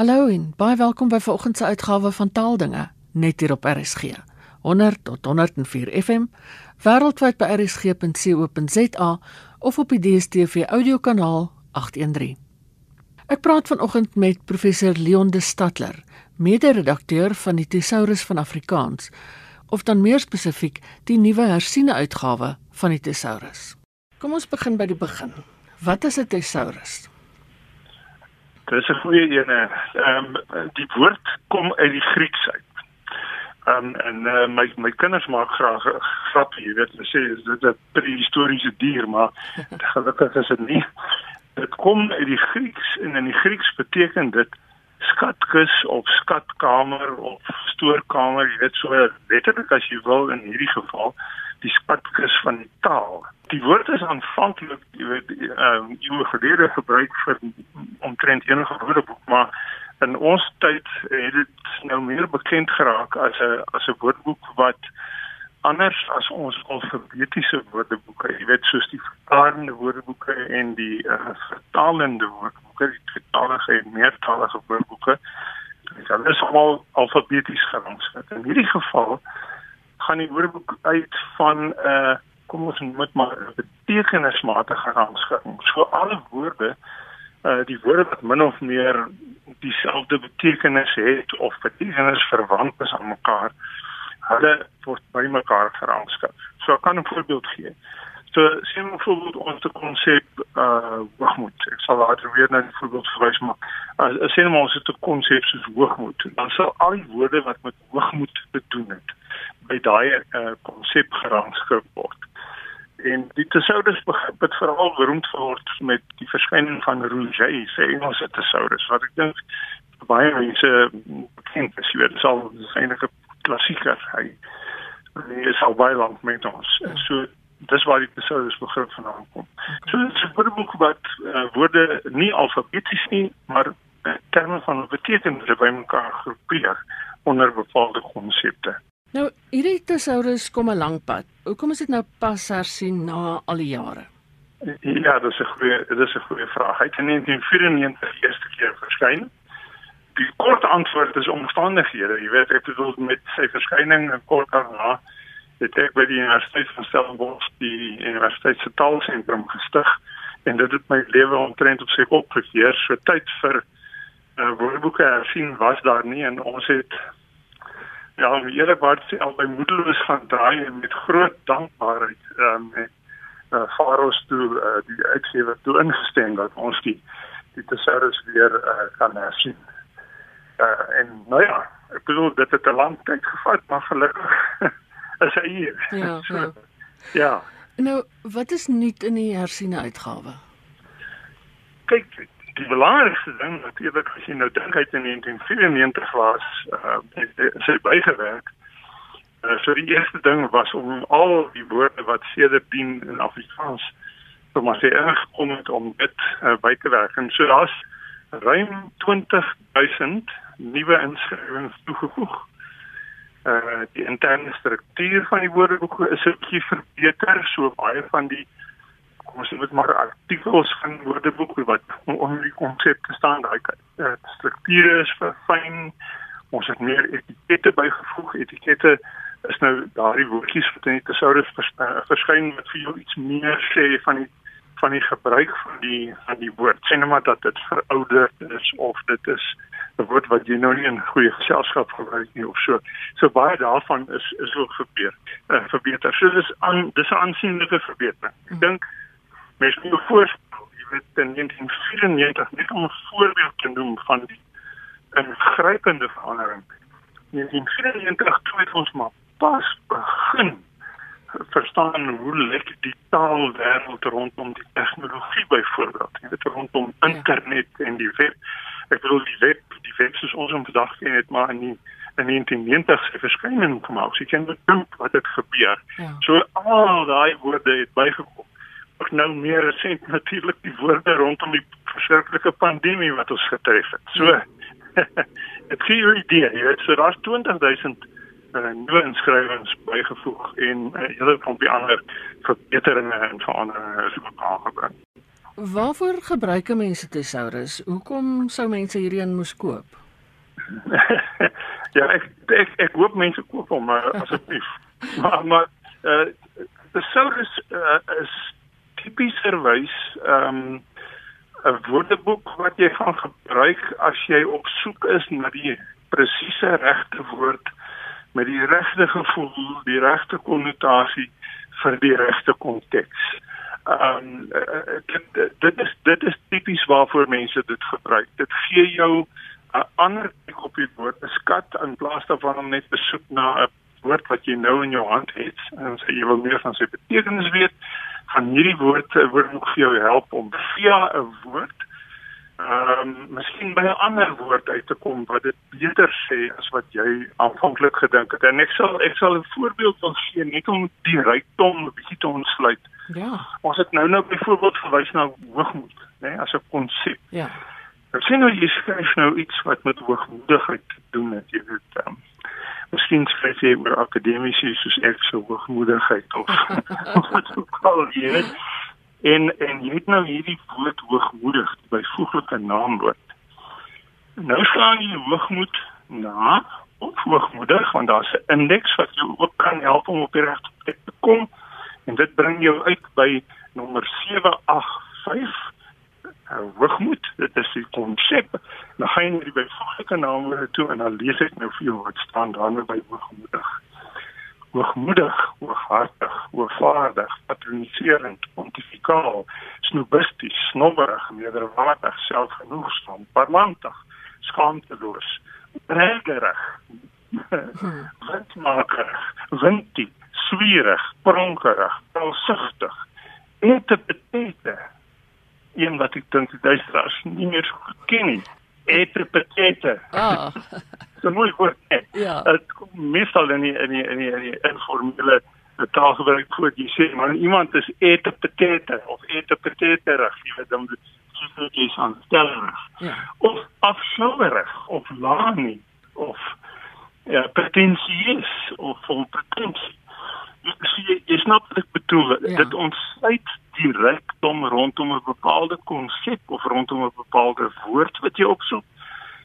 Hallo en baie welkom by vanoggend se uitgawe van Taaldinge net hier op RSG. 100 tot 104 FM wêreldwyd by rsg.co.za of op die DStv audiokanaal 813. Ek praat vanoggend met professor Leon de Stadler, mede-redakteur van die Thesaurus van Afrikaans of dan meer spesifiek die nuwe hersiene uitgawe van die Thesaurus. Kom ons begin by die begin. Wat is 'n Thesaurus? Dis 'n goeie een. Ehm um, die woord kom uit die Grieks uit. Ehm um, en uh, my my kinders maak graag grap, jy weet, hulle sê dit is 'n prehistoriese dier, maar gelukkig is dit nie. Dit kom uit die Grieks en in die Grieks beteken dit skatkis of skatkamer of stoorkamer, jy weet so letterlik as jy wil in hierdie geval die skatkis van die taal die woord is aanvanklik jy weet ehm uh, moet gelede gebruik vir omtrent enige woordeboek maar in ons tyd het dit nou meer bekend geraak as 'n as 'n woordeboek wat anders as ons alfabetiese woordeboeke jy weet soos die vertalende woordeboeke en die uh, vertalende woordeboeke die vertalige en meertalige woordeboeke dit is almal alfabeties gerangskik in hierdie geval gaan die woordeboek uit van 'n uh, kom ons moet maar 'n betekenismatige rangskikking. So alle woorde uh die woorde wat min of meer dieselfde betekenis het of betekenis verwant is aan mekaar, hulle word by mekaar gerangskik. So ek kan 'n voorbeeld gee. So sien ons voorbeeld ons te konsep uh hoogmoed. Ek sal later weer na die voorbeeld verwys maar uh, sien ons het 'n konsep soos hoogmoed. Dan sal al die woorde wat met hoogmoed te doen het by daai uh konsep gerangskik word en die tesaurus het veral beroemd geword met die verskyning van Rouget se Engelse tesaurus wat ek dink baie mense bekend is. Jy weet dit sal eintlik 'n klassieker. Hy hy is al baie lank met ons. So dis waar die tesaurus begrip vandaan kom. So dit is 'n woordeboek wat uh, woorde nie alfabeties nie maar terme van betekenis by mekaar groepeer onder bepaalde konsepte Nou, hierdie tesaurus kom 'n lank pad. Hoekom is dit nou pas hersien na al die jare? Ja, dis 'n goeie dis 'n goeie vraag. Hy het in 1994 die eerste keer verskyn. Die kort antwoord is omstandighede. Jy weet, ek bedoel met sy verskyning kort daarna het ek by die Universiteit van Stellenbosch die Universiteit se taalsentrum gestig en dit het my lewe omtrent op sy kop gekeer. So tyd vir uh, woordeboeke hersien was daar nie en ons het ja, eerlikwaar sê al by moedeloos gaan draai en met groot dankbaarheid ehm um, met uh, Faros toe uh, die uitgewer toe ingestem dat ons die die tesaurus weer uh, kan hersien. Uh, en nou ja, ek bedoel dit het 'n lang tyd gevat, maar gelukkig is hy hier. Ja. so, ja. ja. Nou, wat is nuut in die hersiene uitgawe? Kyk, die belangrikste ding natuurlik as jy nou dink hy in 1994 was uh sy bygewerk. Uh, so die eerste ding was om al die woorde wat sedertdien in Afrikaans vir my se ingekom het om dit uh, by te werk. En so daar's ruim 20000 nuwe inskrywings toegevoeg. Uh die interne struktuur van die woordeboek is 'n bietjie verbeter, so baie van die kom ons moet maar artikels van woordeboeke wat onder die konsep te staan daai uh, strukture is verfyn ons het meer etikette bygevoeg etikette is nou daardie woordjies wat in die tesaurus vers, uh, verskyn wat vir jou iets meer sê van die van die gebruik van die van die woord sê net maar dat dit verouderd is of dit is 'n woord wat jy nou nie in goeie geselskap gebruik nie of so. So baie daarvan is is ook gebeur. Uh, verbeter. So dis aan dis 'n aansienlike verbetering. Ek dink mens moet voorstel, jy weet in 1994 net om 'n voorbeeld te noem van die ingrypende verandering. In 1994 toe het ons maar pas begin verstaan hoe lyk die taalwêreld rondom die tegnologie byvoorbeeld. Jy weet rondom ja. internet en die web. Ek bedoel die web, die web soos ons hom vandag ken het maar in die in 1990 se verskyning kom uit. Jy kan dink wat het gebeur. Ja. So al daai woorde het bygekom ook nou meer resent natuurlik die woorde rondom die verskriklike pandemie wat ons getref het. So dit gee jou 'n idee, jy weet, so daar's 20000 uh, nuwe inskrywings bygevoeg en 'n uh, hele klompie ander verbeteringe en veranderinge is ook aangebring. Waarvoor gebruik mense tesaurus? Hoekom sou mense hierdie een moes koop? ja, ek ek ek hoop mense koop hom maar asseblief. maar maar uh tesaurus uh, is tipieserwys ehm um, 'n woordeboek wat jy gaan gebruik as jy op soek is na die presiese regte woord met die regte gevoel, die regte konnotasie vir die regte konteks. Ehm um, dit dit is dit is tipies waarvoor mense dit gebruik. Dit gee jou 'n ander kyk op die woord, 'n skat in plaas daarvan om net te soek na 'n woord wat jy nou in jou hand het en sê jy wil meer van sy betekenis weet van hierdie woord word nog vir jou help om via 'n woord ehm um, miskien by 'n ander woord uit te kom wat dit beter sê as wat jy aanvanklik gedink het. En ek sal ek sal 'n voorbeeld van gee net om die rykdom 'n bietjie te ontsluit. Ja. Ons het nou nou byvoorbeeld verwys na hoogmoed, né, nee, as 'n konsep. Ja. Ek sien nou jy skryf nou iets wat met hoogmoedigheid te doen het, jy weet. Um, Miskien skryf jy oor akademiese soos ek so hoogmoedigheid of wat ook al jy weet. En en jy het nou hierdie woord hoogmoedig byvoeglike naamwoord. Nou slaan jy hoogmoed na of hoogmoedig want daar's 'n indeks wat jou ook kan help om op die regte plek te kom en dit bring jou uit by nommer 785 uh, hoogmoed. Dit is die konsep. Nou gaan jy by byvoeglike naamwoorde toe en dan lees ek nou vir jou wat staan daar by hoogmoedig. Hoogmoedig, hooghartig, hoogvaardig, patroniserend, pontifikaal, snobisties, snobberig, nederwaardig, selfgenoegsaam, parmantig, skaamteloos, regerig, windmakerig, windie, swierig, pronkerig, alsugtig, interpretete, een wat ek dink die duisteraars nie meer so goed ken nie. Etrepetete. Ah. so mooi woord. Nee. Ja. Dit kom meestal in die in die in die, in die informele taalgebruik voor jy sê maar iemand is etrepetete of etrepetteterig, jy weet dan dit is aanstellerig. Ja. Of afsouerig of laanie of ja, pretensieus of vol pretensie. Jy, jy snap wat ek bedoel. Ja. Dit ontsluit die rykdom rondom 'n bepaalde konsep of rondom 'n bepaalde woord wat jy opsoek.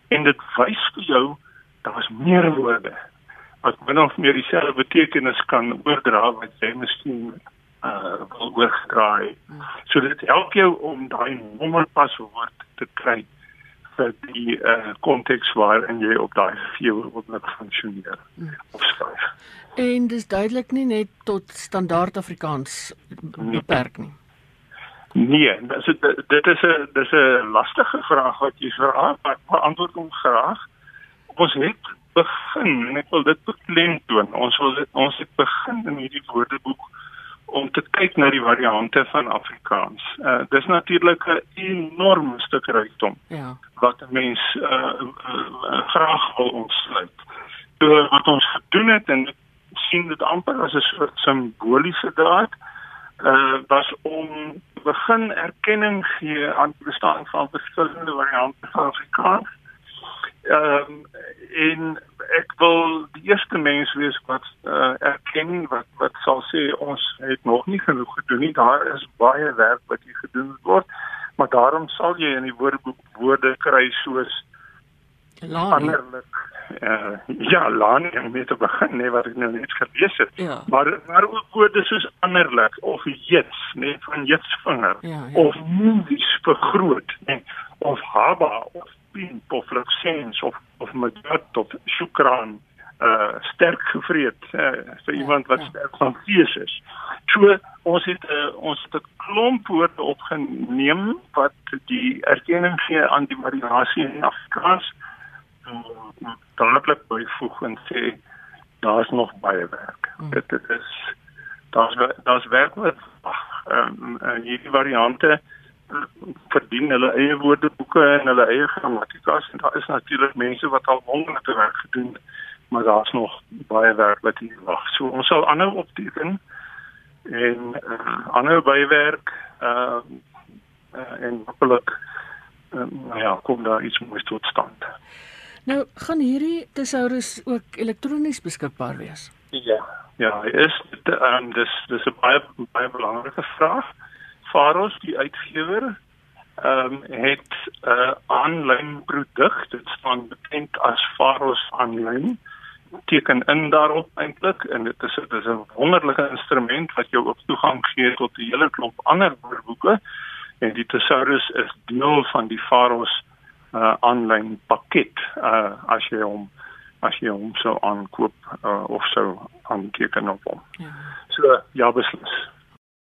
En dit wys vir jou daar's meer woorde wat min of meer dieselfde betekenis kan oordra wat jy miskien uh wil oordraai. So dit help jou om daai nommerpaswoord te kry vir die uh konteks waarin jy op daai vier woorde funksioneer of skryf. En dis duidelik nie net tot standaard Afrikaans beperk nie. Nee, dis dit is 'n dis 'n lastige vraag wat jy vra, maar ek antwoord hom graag. Ons het begin en ek wil dit beklemtoon. Ons wil dit, ons het begin in hierdie woordeboek om te kyk na die variante van Afrikaans. Uh dis natuurlik 'n enorme stuk rykdom Ja. wat 'n mens uh, uh, uh graag wil ontsluit. So wat ons gedoen het en sien dit amper as 'n soort simboliese daad uh was om begin erkenning gee aan die bestaan van verskillende variante van Afrikaans. Ehm um, en ek wil die eerste mens wees wat uh, erken wat wat sal sê ons het nog nie genoeg gedoen nie. Daar is baie werk wat hier gedoen word, maar daarom sal jy in die woordeboek woorde kry soos Laanie. anderlik. Uh, ja, Lani om mee te begin, nee wat ek nou net gelees het. Ja. Maar maar ook woorde soos anderlik of jets, nee van jetsvinger Ja, ja. of movies vergroot, nee of haba of pimp of luxens of of magat of shukran uh sterk gevreet uh, vir iemand wat ja. sterk van gees is. So ons het uh, ons het 'n klomp woorde opgeneem wat die erkenning gee aan die variasie in Afrikaans uh, dadelik byvoeg en sê daar's nog baie werk. Mm. Dit dit is daar's daar's werk wat ehm um, hierdie variante uh, verdien hulle eie woordeboeke en hulle eie grammatikas en daar is natuurlik mense wat al wonderlike werk gedoen het, maar daar's nog baie werk wat hier wag. So ons sal aanhou opteken en uh, aanhou bywerk uh, uh, en hopelik uh, nou ja, kom daar iets moois tot stand. Nou gaan hierdie tesaurus ook elektronies beskikbaar wees. Ja, ja, is dit um, dis dis 'n baie baie belangrike vraag Faros die uitgewer ehm um, het 'n uh, aanlyn produk dit staan bekend as Faros aanlyn teken in daarop eintlik en dit is dit is 'n wonderlike instrument wat jou ook toegang gee tot 'n hele klomp ander woordeboeke en die thesaurus is deel van die Faros uh aanlyn pakket uh as jy hom as jy hom sou aankoop uh, of sou aanteken op hom. Ja. So ja beslis.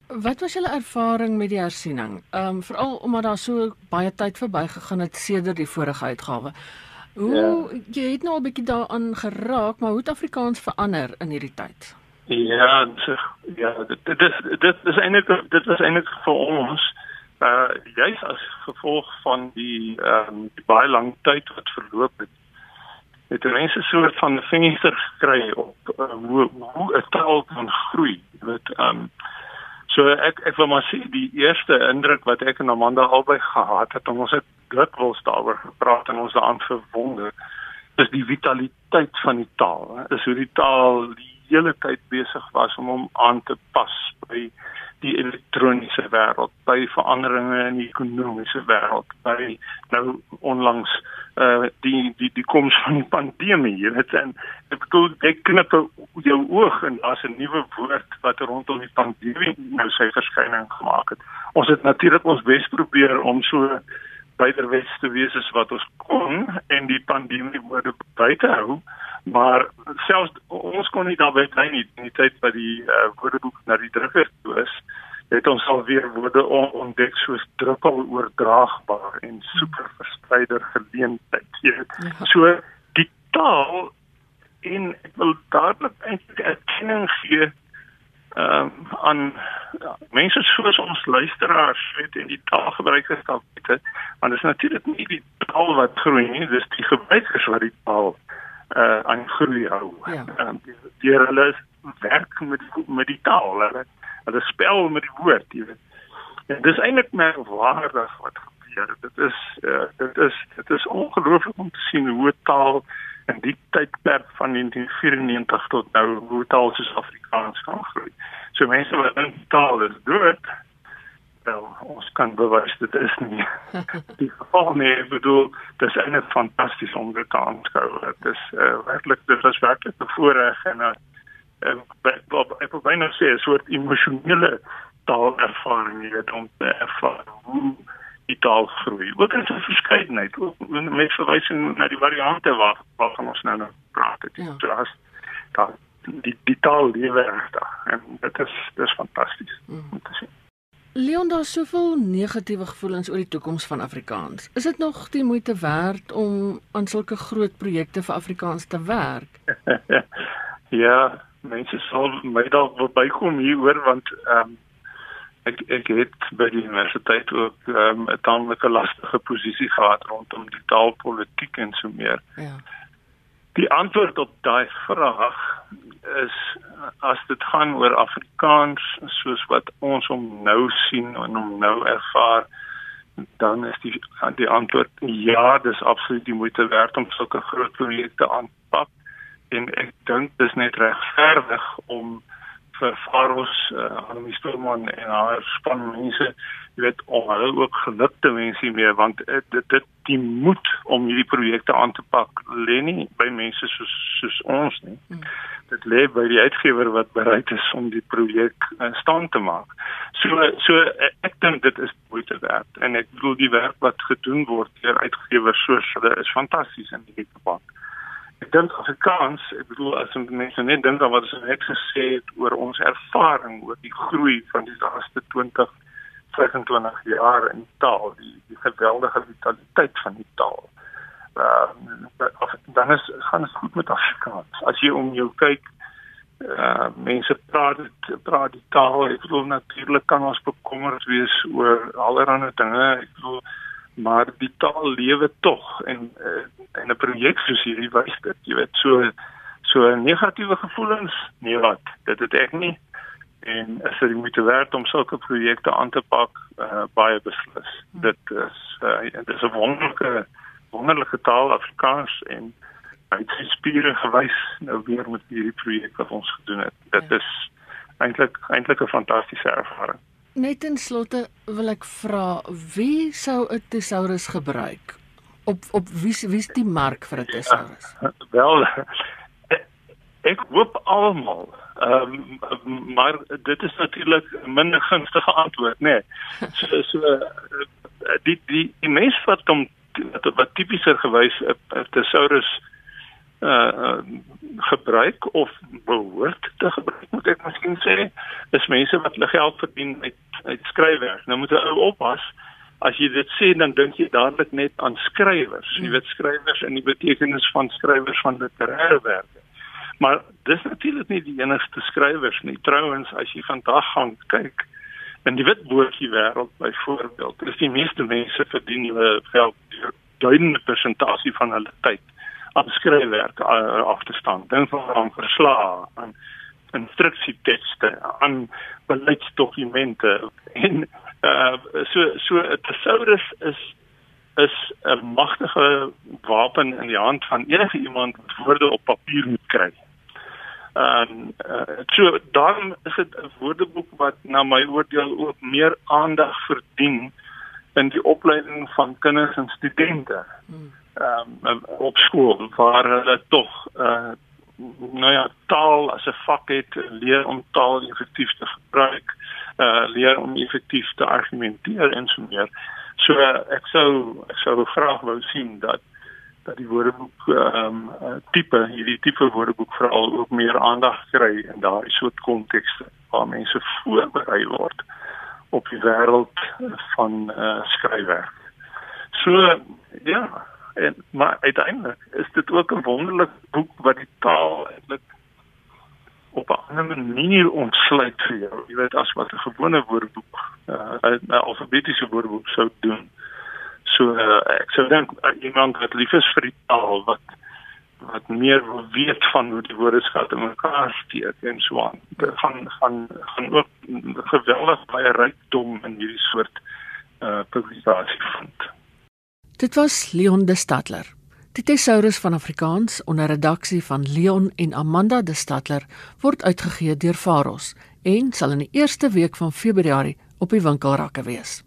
Wat was julle ervaring met die hersiening? Ehm um, veral omdat daar so baie tyd verbygegaan het sedert die vorige uitgawe. Hoe ja. jy het nou 'n bietjie daaraan geraak, maar hoe het Afrikaans verander in hierdie tyd? Ja, ja, dit dit is dit is eintlik dit was eintlik vir ons uh juis as gevolg van die ehm um, die baie lang tyd wat verloop het. Het mense so 'n soort van venster gekry op uh, hoe hoe 'n taal kan groei. Weet ehm um, So ek ek wil maar sê die eerste indruk wat ek en Amanda albei gehad het, ons het dikwels daaroor gepraat en ons daaraan verwonder, is die vitaliteit van die taal. Is hoe die taal die hele tyd besig was om hom aan te pas by die elektroniese wêreld, by veranderinge in die ekonomiese wêreld, by nou onlangs uh die die die koms van die pandemie, jy weet en ek bedoel ek knip jou oog en daar's 'n nuwe woord wat rondom die pandemie nou sy verskyning gemaak het. Ons het natuurlik ons bes probeer om so byderwes te wees as wat ons kon en die pandemie woorde buite hou maar selfs ons kon nie daarby bly nie in die tyd wat die uh, woordeboek na die drukker toe is het ons al weer woorde on ontdek soos druppel oordraagbaar en super verspreider geleentheid jy weet ja. so die taal en ek wil dadelik eintlik erkenning gee ehm um, aan ja, mense soos ons luisteraars weet en die taalgebruikers dalk weet want dit is natuurlik nie die taal wat groei nie dis die gebruikers wat die taal uh aan groei hou. Ja. Um, deur hulle werk met met die taal, hulle hulle spel met die woord, jy weet. En dis eintlik merkwaardig wat gebeur. Dit is uh dit is dit is ongelooflik om te sien hoe taal in die tydperk van 1994 tot nou hoe taal soos Afrikaans gaan groei. So mense wat dink taal is dood, wel ons kan bewys dit is nie. Die geval nie ek bedoel dit is eintlik fantasties om dit te aanskou. Dit is uh, werklik dit is werklik 'n voorreg en uh, ek ek wil byna sê 'n soort emosionele taalervaring jy weet om te ervaar hoe die taal groei. Ook in sy verskeidenheid ook met verwysing na die variante waar waarvan ons nou nou praat dit ja. so as daar die die taal lewe regtig en dit is dis fantasties mm. om te sien Leon daar soveel negatiewe gevoelens oor die toekoms van Afrikaans. Is dit nog die moeite werd om aan sulke groot projekte vir Afrikaans te werk? ja, mense sal my dalk wil bykom hieroor want ehm um, ek ek het by die universiteit ook ehm um, 'n tamelike lastige posisie gehad rondom die taalpolitiek en so meer. Ja. Die antwoord op daai vraag is as dit gaan oor Afrikaans soos wat ons hom nou sien en hom nou ervaar dan is die die antwoord ja dis absoluut die moeite werd om sulke groot projekte aan te pak. En ek dink dis net regverdig om vir Faros uh, aan die Stormon en haar span mense jy weet om hulle ook gelukte mense mee want uh, dit dit die moed om hierdie projekte aan te pak lê nie by mense soos soos ons nie hmm dit lê by die uitgewer wat bereid is om die projek in stand te maak. So so ek dink dit is moeite werd en ek bedoel die werk wat gedoen word deur uitgewers soos hulle is fantasties in die geval. Ek dink Afrikaans, ek bedoel as mense net dink aan wat ons net gesê het oor ons ervaring oor die groei van die laaste 20 25 jaar in taal, die, die geweldige vitaliteit van die taal uh, dan is gaan dit goed met Afrikaans. As jy om jou kyk, uh mense praat praat die taal. Ek bedoel natuurlik kan ons bekommerd wees oor allerlei dinge. Ek bedoel maar die taal lewe tog en uh, en 'n projek soos hierdie wys dit. Jy weet so so negatiewe gevoelens, nee wat. Dit het ek nie en as jy moet werk om sulke projekte aan te pak, uh, baie beslis. Dit is uh, dit is 'n wonderlike wonderlike taal Afrikaans en het sy spiere gewys nou weer met hierdie projek wat ons gedoen het. Dit ja. is eintlik eintlik 'n fantastiese ervaring. Net in slotte wil ek vra wie sou 'n thesaurus gebruik? Op op wie wie's die mark vir 'n thesaurus? Ja, wel ek hoop almal. Ehm um, maar dit is natuurlik 'n minder gunstige antwoord, nê. Nee. So so die die die mense wat hom wat, wat tipischer gewys 'n thesaurus uh, uh gebruik of behoort te gebruik moet ek miskien sê is mense wat hulle geld verdien uit uit skryfwerk. Nou moet jy oppas as jy dit sê dan dink jy dadelik net aan skrywers. Jy weet skrywers in die betekenis van skrywers van literêre werke. Maar dis natuurlik nie die enigste skrywers nie. Trouwens as jy vandag gaan kyk in die witboekie wêreld byvoorbeeld, is die meeste mense verdien hulle geld deur duidende persentasie van hulle tyd aan skryfwerk uh, af te staan. Dink van aan verslae, aan instruksietekste, aan beleidsdokumente en uh so so 'n thesaurus is is 'n magtige wapen in die hand van enige iemand wat woorde op papier moet kry. Ehm um, uh, so dan is dit 'n woordeboek wat na my oordeel ook meer aandag verdien in die opleiding van kinders en studente. Hmm ehm um, op skool waar hulle tog uh nou ja taal as 'n vak het leer om taal effektief te gebruik uh leer om effektief te argumenteer en so meer. So uh, ek sou ek sou graag wou sien dat dat die woordeboek ehm um, uh, tipe hierdie tipe woordeboek veral ook meer aandag kry in daai soort kontekste waar mense voorberei word op die wêreld van uh skryfwerk. So ja, En maar uiteindelik is dit ook 'n wonderlike boek wat die taal eintlik op 'n ander manier ontsluit vir jou. Jy weet as wat 'n gewone woordeboek, uh, 'n alfabetiese woordeboek sou doen. So uh, ek sou dink uh, iemand wat lief is vir die taal wat wat meer weet van hoe die woordeskat in mekaar steek en so aan. Dit gaan gaan gaan ook geweldig baie rykdom in hierdie soort uh publikasie vind. Dit was Leon de Stadler. Die Thesaurus van Afrikaans onder redaksie van Leon en Amanda de Stadler word uitgegee deur Faros en sal in die eerste week van Februarie op die winkelrakke wees.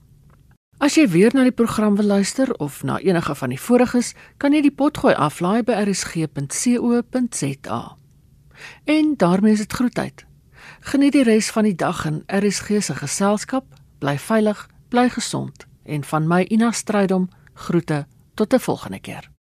As jy weer na die program wil luister of na enige van die voriges, kan jy die potgooi aflaai by rsg.co.za. En daarmee is dit groetheid. Geniet die res van die dag in RSG se geselskap, bly veilig, bly gesond en van my Ina Strydom Groete tot 'n volgende keer.